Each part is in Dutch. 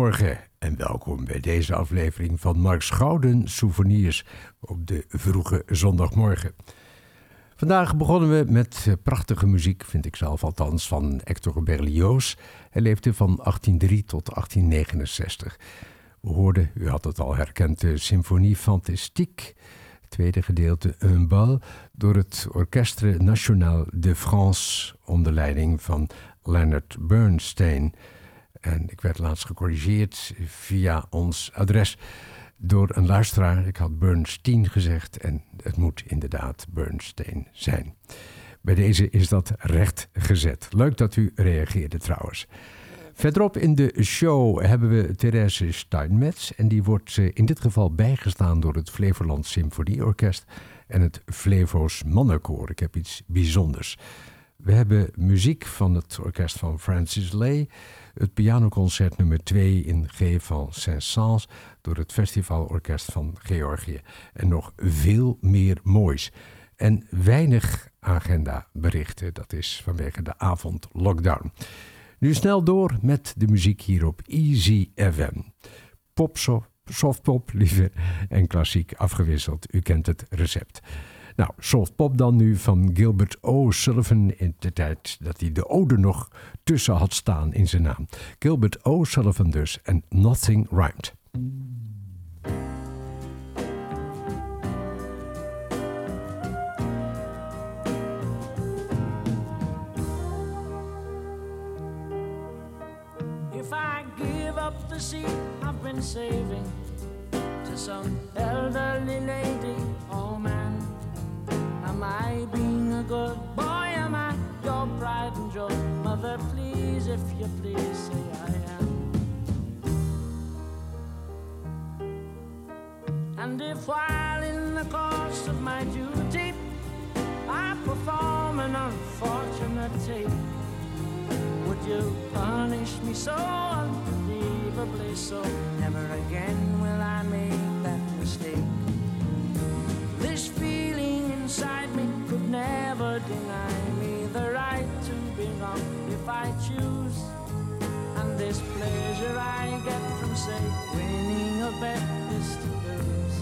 Goedemorgen en welkom bij deze aflevering van Mark Schouden Souvenirs op de vroege zondagmorgen. Vandaag begonnen we met prachtige muziek, vind ik zelf althans, van Hector Berlioz. Hij leefde van 1803 tot 1869. We hoorden, u had het al herkend, de Symfonie Fantastique, tweede gedeelte Un Bal, door het Orchestre National de France onder leiding van Leonard Bernstein. En ik werd laatst gecorrigeerd via ons adres door een luisteraar. Ik had Bernstein gezegd en het moet inderdaad Bernstein zijn. Bij deze is dat recht gezet. Leuk dat u reageerde trouwens. Verderop in de show hebben we Therese Steinmetz en die wordt eh, in dit geval bijgestaan door het Flevoland Symfonieorkest en het Flevo's Mannenkoor. Ik heb iets bijzonders. We hebben muziek van het orkest van Francis Lay, het pianoconcert nummer 2 in G van Saint-Saëns door het Festivalorkest van Georgië en nog veel meer moois. En weinig agendaberichten, dat is vanwege de avond lockdown. Nu snel door met de muziek hier op Easy FM. Pop, softpop liever en klassiek afgewisseld. U kent het recept. Nou, soft pop dan nu van Gilbert O'Sullivan in de tijd dat hij de ode nog tussen had staan in zijn naam. Gilbert O'Sullivan dus en Nothing Rhymed. If I give up the seat I've been saving to some elderly lady or man, am I being a good boy? Am I your pride and joy? Mother, please, if you please, say I am. And if while in the course of my duty I perform an unfortunate tape, would you punish me so unbelievably so? Never again will I make that mistake. Get from, say, winning a bet is to lose.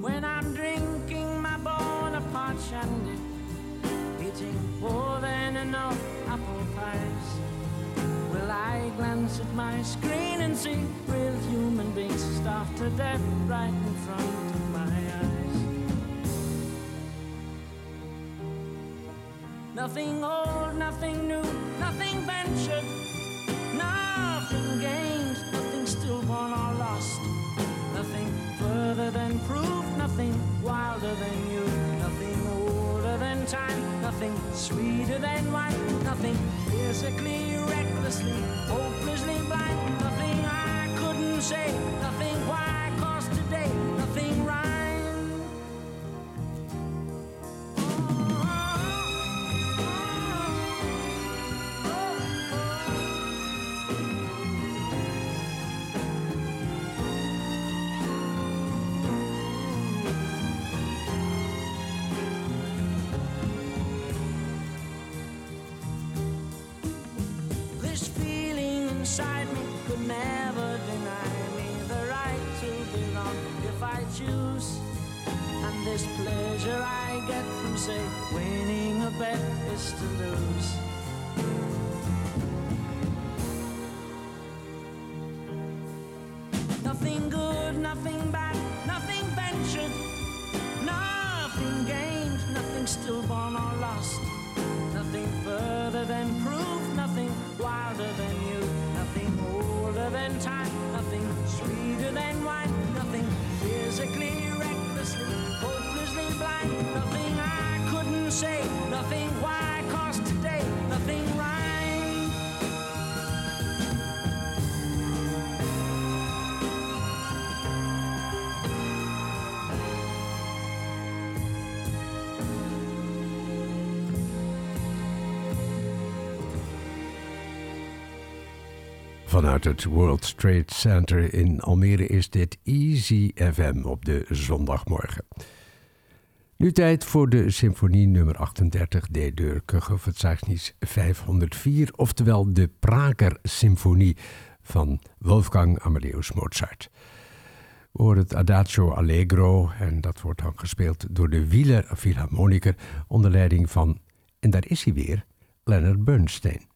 When I'm drinking my Bonaparte shandy, eating more than enough apple pies, will I glance at my screen and see real human beings starved to death right in front Nothing old, nothing new, nothing ventured, nothing gained, nothing stillborn or lost. Nothing further than proof, nothing wilder than you, nothing older than time, nothing sweeter than wine, nothing physically, recklessly, hopelessly blind, nothing I couldn't say, nothing why, this pleasure I get from, say, winning a bet is to lose. Vanuit het World Trade Center in Almere is dit Easy FM op de zondagmorgen. Nu tijd voor de symfonie nummer 38, de Deur Kuchelverzeichnis 504, oftewel de Prager Symfonie van Wolfgang Amadeus Mozart. We horen het Adagio Allegro en dat wordt dan gespeeld door de Wieler Philharmoniker onder leiding van, en daar is hij weer, Leonard Bernstein.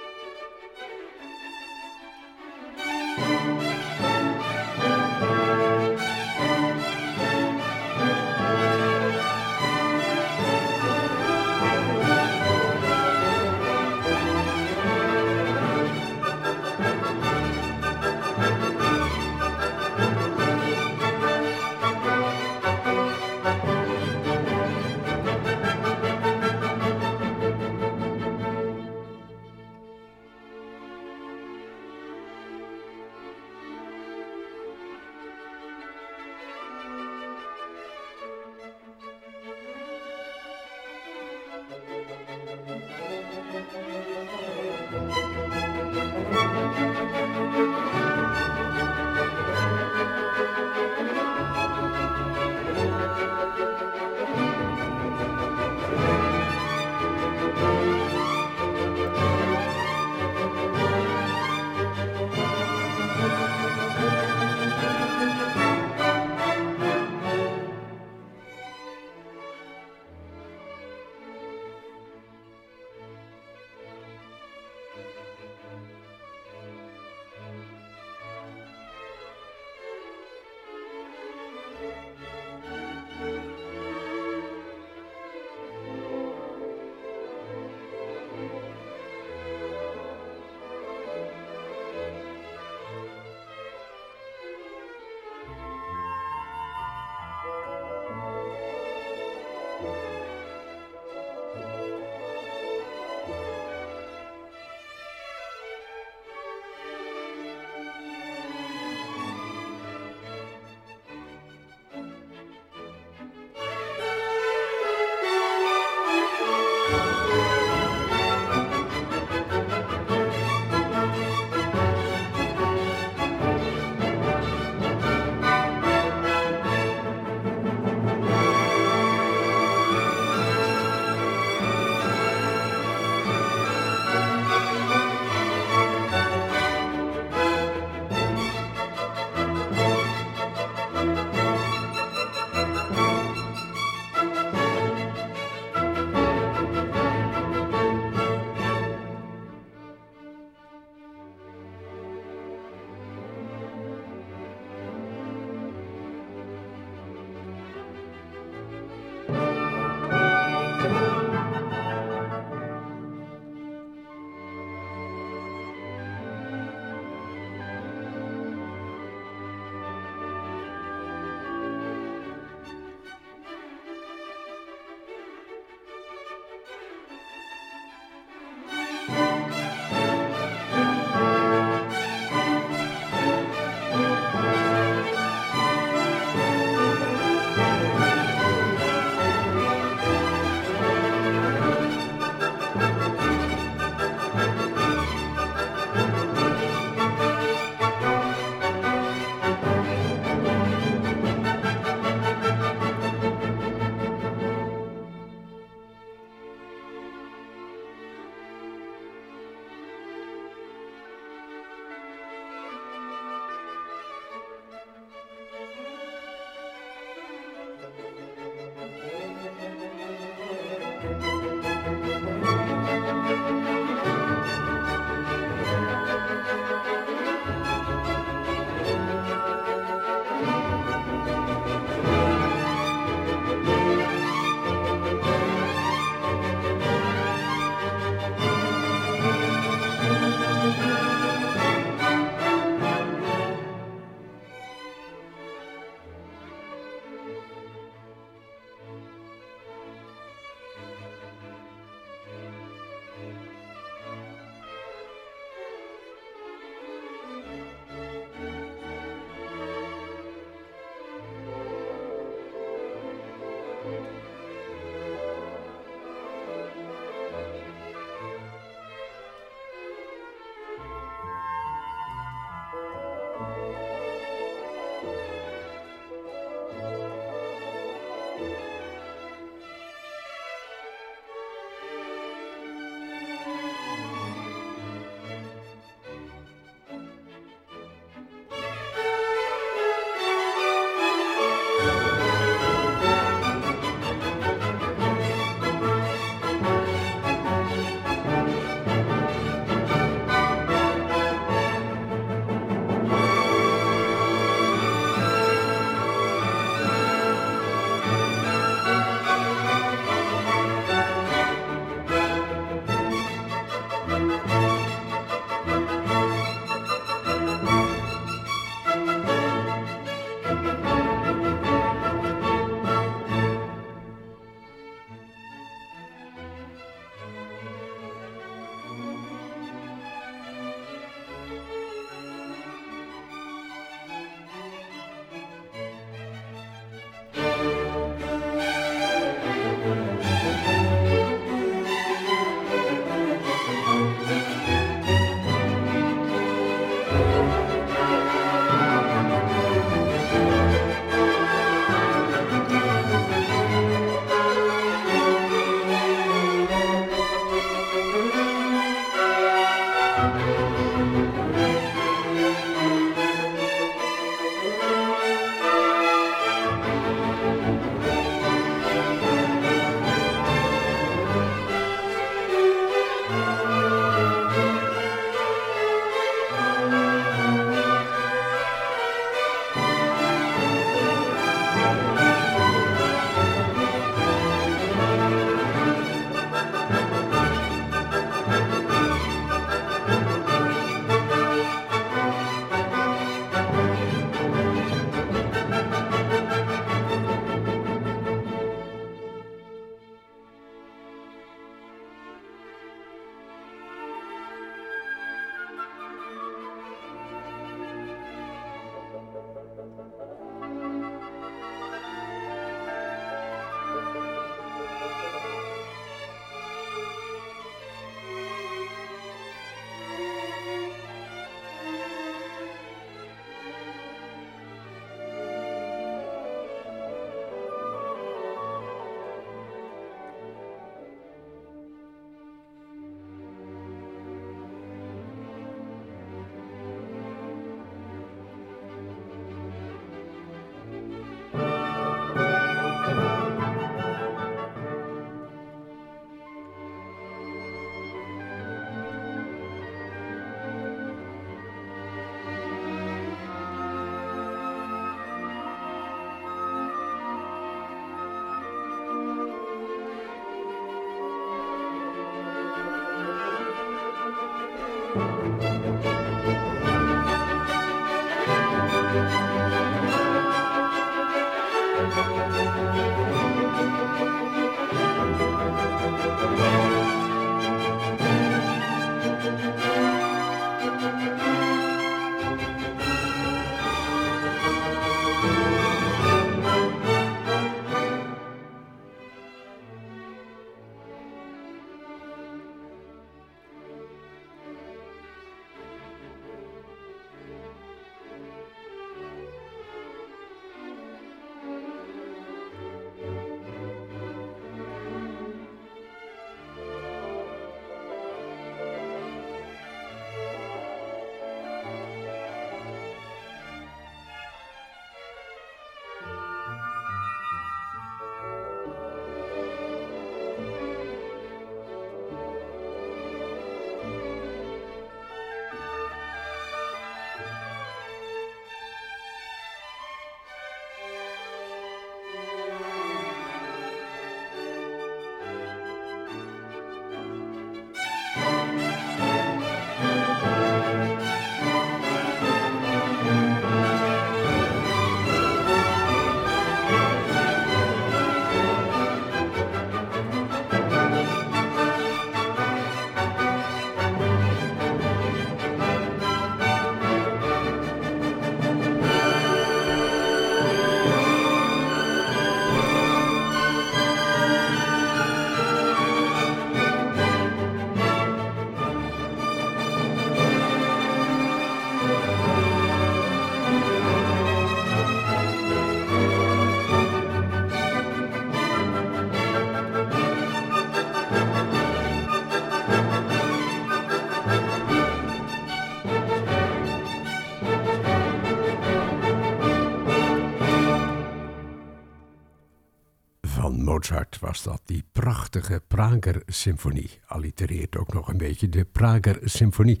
Dat, die prachtige Prager-symfonie. Allitereert ook nog een beetje de Prager-symfonie,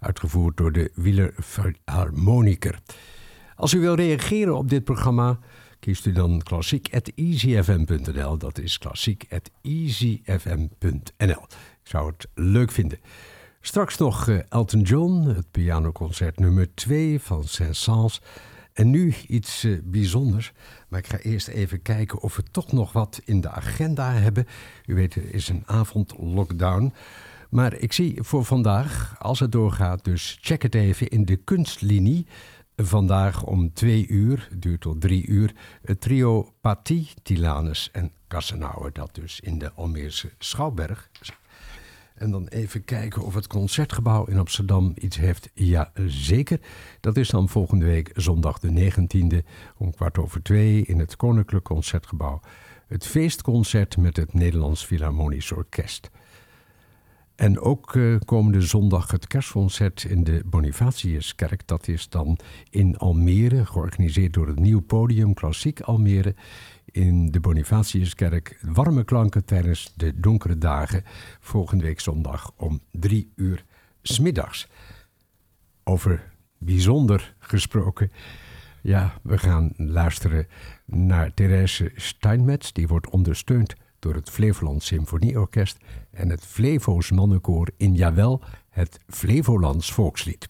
uitgevoerd door de Wieler Philharmoniker. Als u wil reageren op dit programma, kiest u dan klassiek.easyfm.nl. Dat is klassiek.easyfm.nl. Ik zou het leuk vinden. Straks nog eh, Elton John, het pianoconcert nummer 2 van Saint-Saëns. En nu iets uh, bijzonders. Maar ik ga eerst even kijken of we toch nog wat in de agenda hebben. U weet, er is een avondlockdown. Maar ik zie voor vandaag, als het doorgaat, dus check het even in de kunstlinie. Vandaag om twee uur, duurt tot drie uur, het trio Patti, Tilanus en Kassenauer. Dat dus in de Almeerse Schouwberg. En dan even kijken of het concertgebouw in Amsterdam iets heeft. Ja, zeker. Dat is dan volgende week zondag de 19e om kwart over twee in het Koninklijk Concertgebouw. Het feestconcert met het Nederlands Philharmonisch Orkest. En ook uh, komende zondag het kerstconcert in de Bonifatiuskerk. Dat is dan in Almere, georganiseerd door het Nieuw Podium Klassiek Almere in de Bonifatiuskerk warme klanken tijdens de donkere dagen volgende week zondag om drie uur smiddags. Over bijzonder gesproken. Ja, we gaan luisteren naar Therese Steinmetz. Die wordt ondersteund door het Flevoland Symfonieorkest en het Flevo's Mannenkoor in Jawel, het Flevolands Volkslied.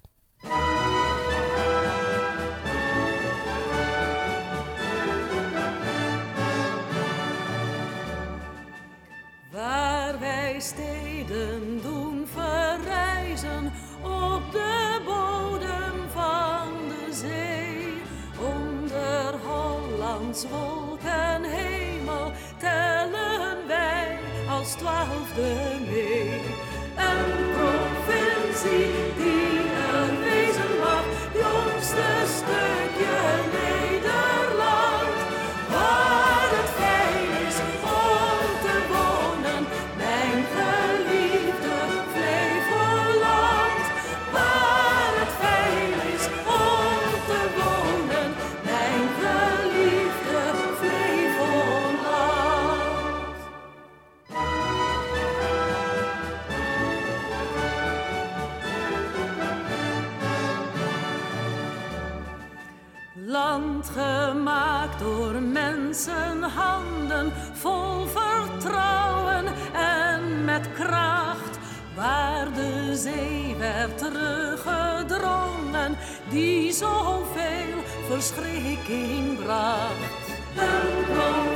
Die zoveel verschrikking bracht.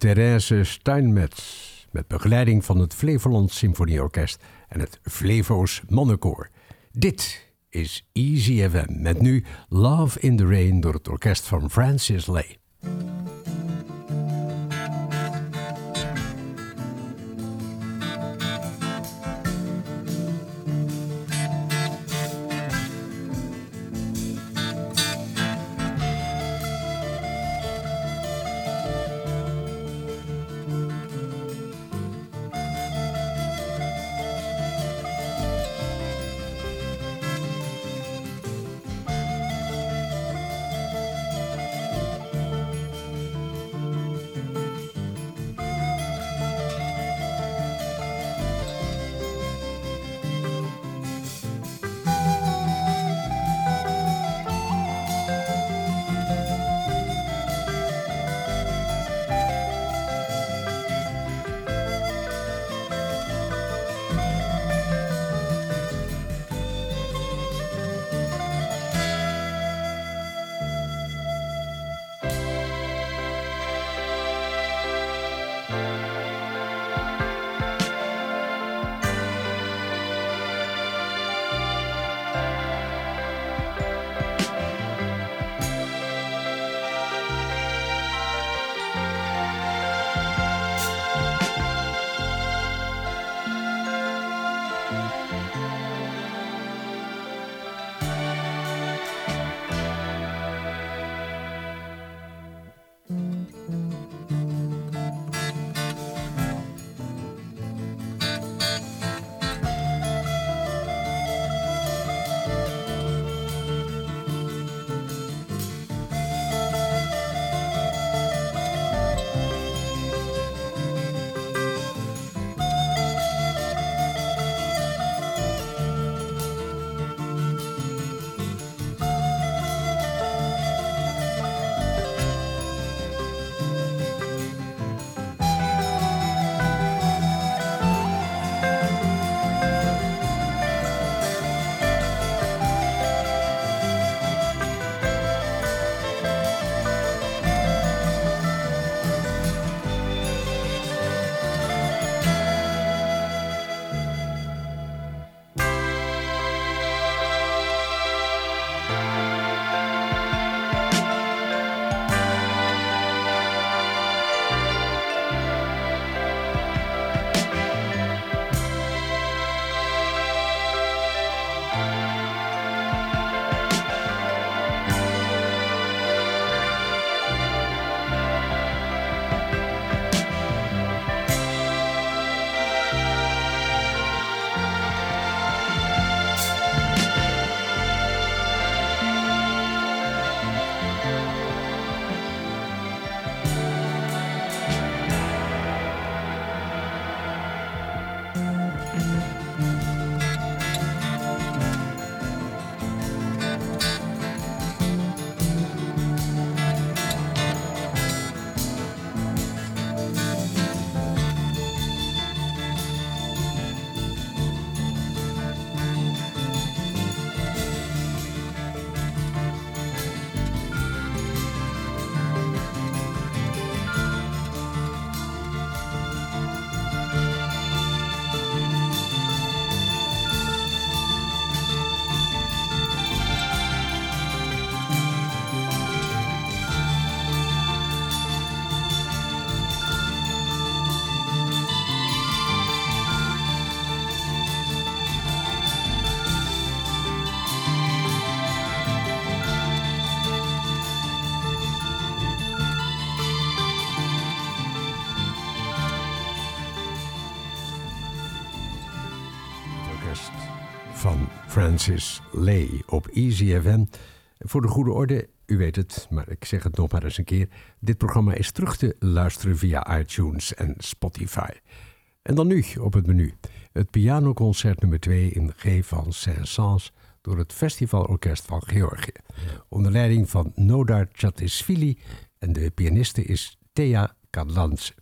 Therese Steinmetz met begeleiding van het Flevoland Symfonieorkest en het Flevo's Mannenkoor. Dit is Easy FM met nu Love in the Rain door het orkest van Francis Lay. Van Francis Lay op Easy FM. Voor de goede orde, u weet het, maar ik zeg het nog maar eens een keer. Dit programma is terug te luisteren via iTunes en Spotify. En dan nu op het menu. Het pianoconcert nummer 2 in G van Saint-Saëns door het Festivalorkest van Georgië. Onder leiding van Nodar Chatisvili en de pianiste is Thea Kadlantse.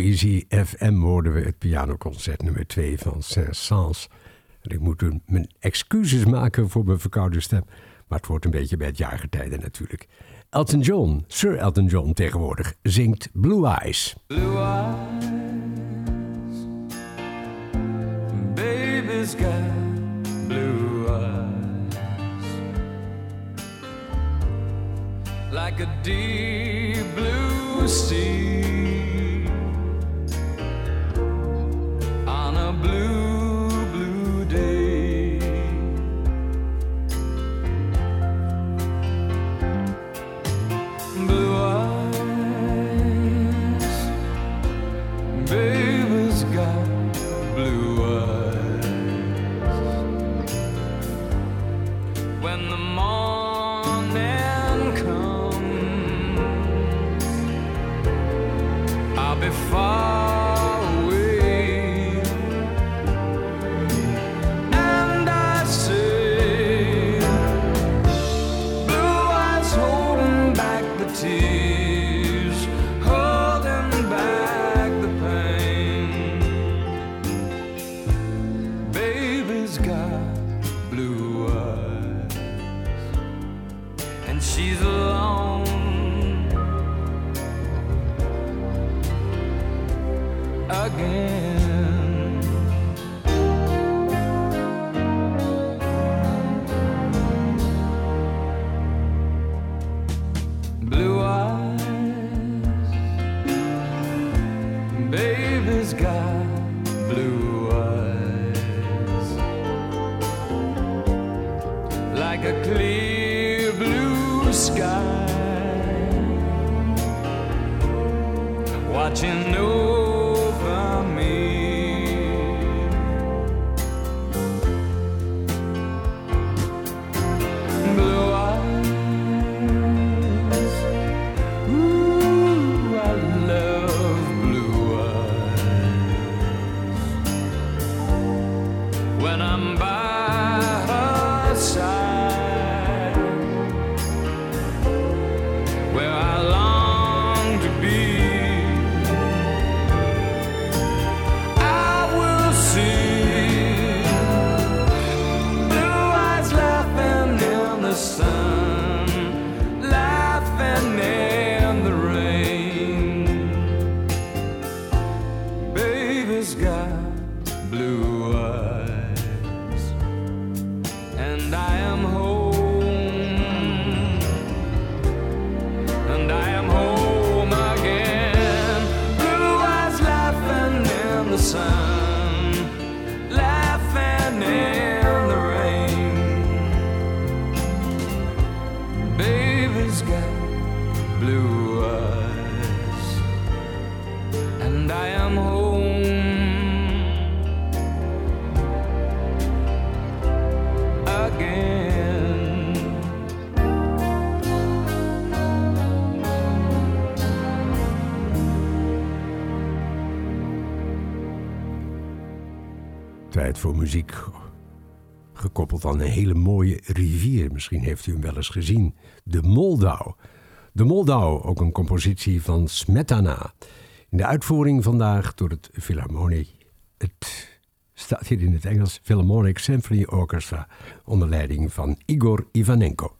Easy FM hoorden we het pianoconcert nummer 2 van Saint-Saëns. En ik moet mijn excuses maken voor mijn verkoude stem. Maar het wordt een beetje bij het jaargetijde natuurlijk. Elton John, Sir Elton John tegenwoordig, zingt Blue Eyes. Blue Voor muziek. Gekoppeld aan een hele mooie rivier. Misschien heeft u hem wel eens gezien. De Moldau. De Moldau, ook een compositie van Smetana. In de uitvoering vandaag door het Philharmonic. Het staat hier in het Engels Philharmonic Symphony Orchestra. Onder leiding van Igor Ivanenko.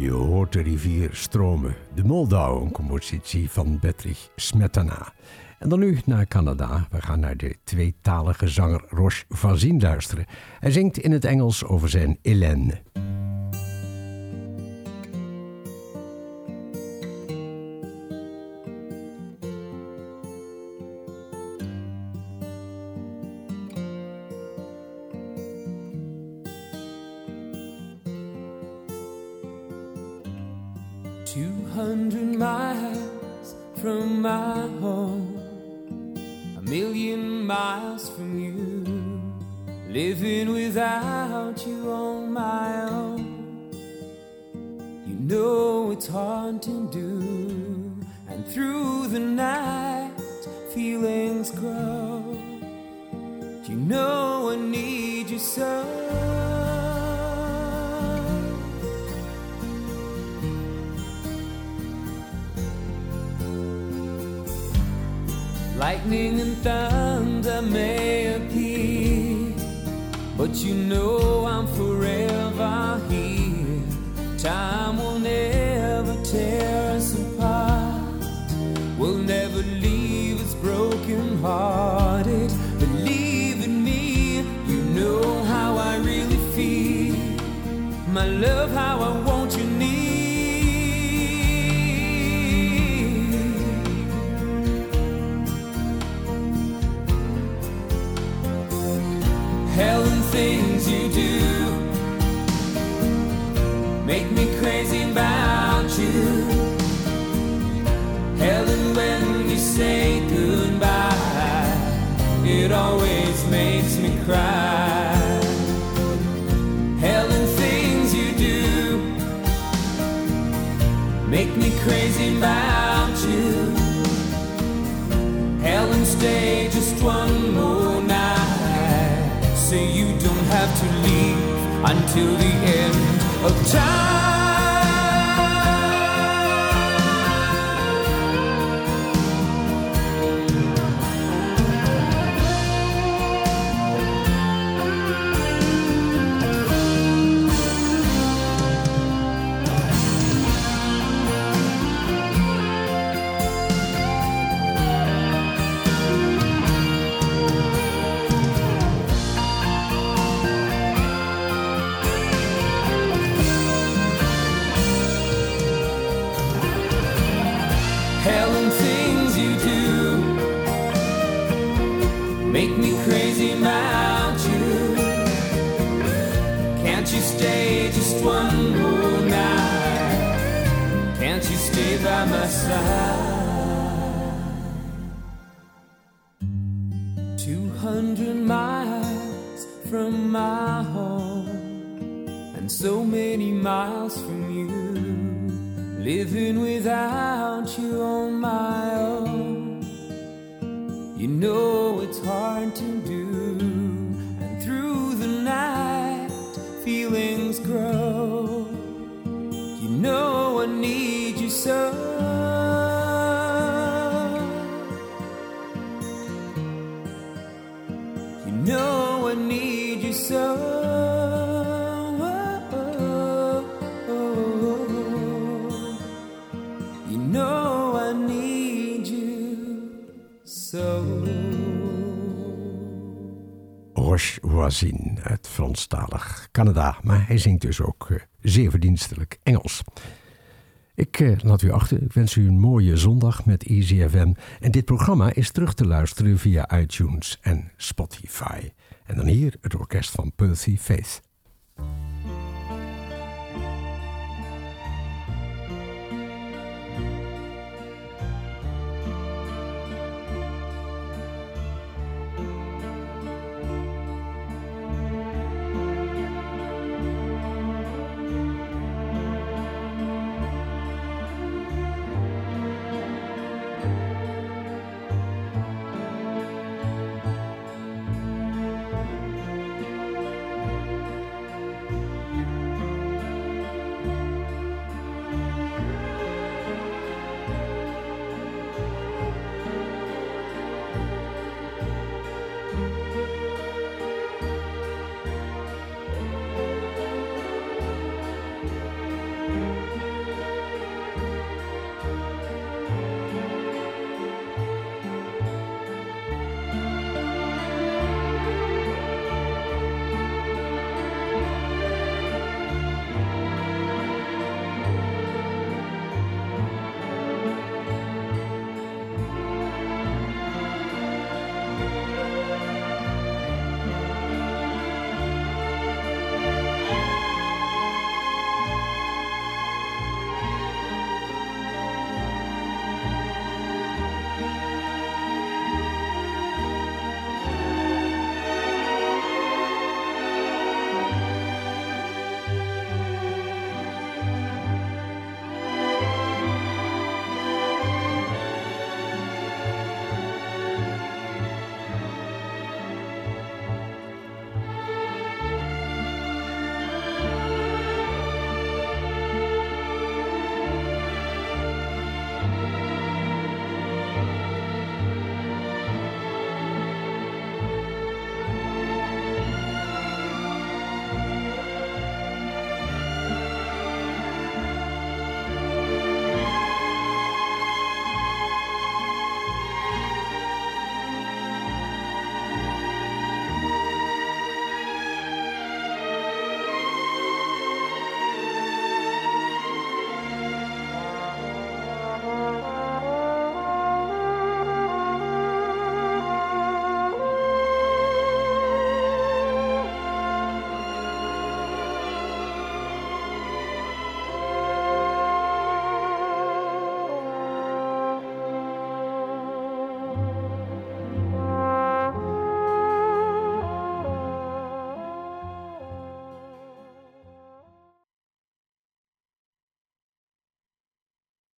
Je hoort de rivier stromen. De Moldau, een compositie van Betrich Smetana. En dan nu naar Canada. We gaan naar de tweetalige zanger Roche Vazin luisteren. Hij zingt in het Engels over zijn Hélène. Hell and things you do make me crazy about you. Helen, when you say goodbye, it always makes me cry. Helen, things you do make me crazy about you. Helen, stay just one more until the end of time. one more night. Can't you stay by my side? Two hundred miles from my home, and so many miles from you. Living without you on my own. You know it's hard to feelings grow. You know I need you so. You know I need you so. Roche Franstalig Canada. Maar hij zingt dus ook uh, zeer verdienstelijk Engels. Ik uh, laat u achter. Ik wens u een mooie zondag met EasyFM. En dit programma is terug te luisteren via iTunes en Spotify. En dan hier het orkest van Percy Faith.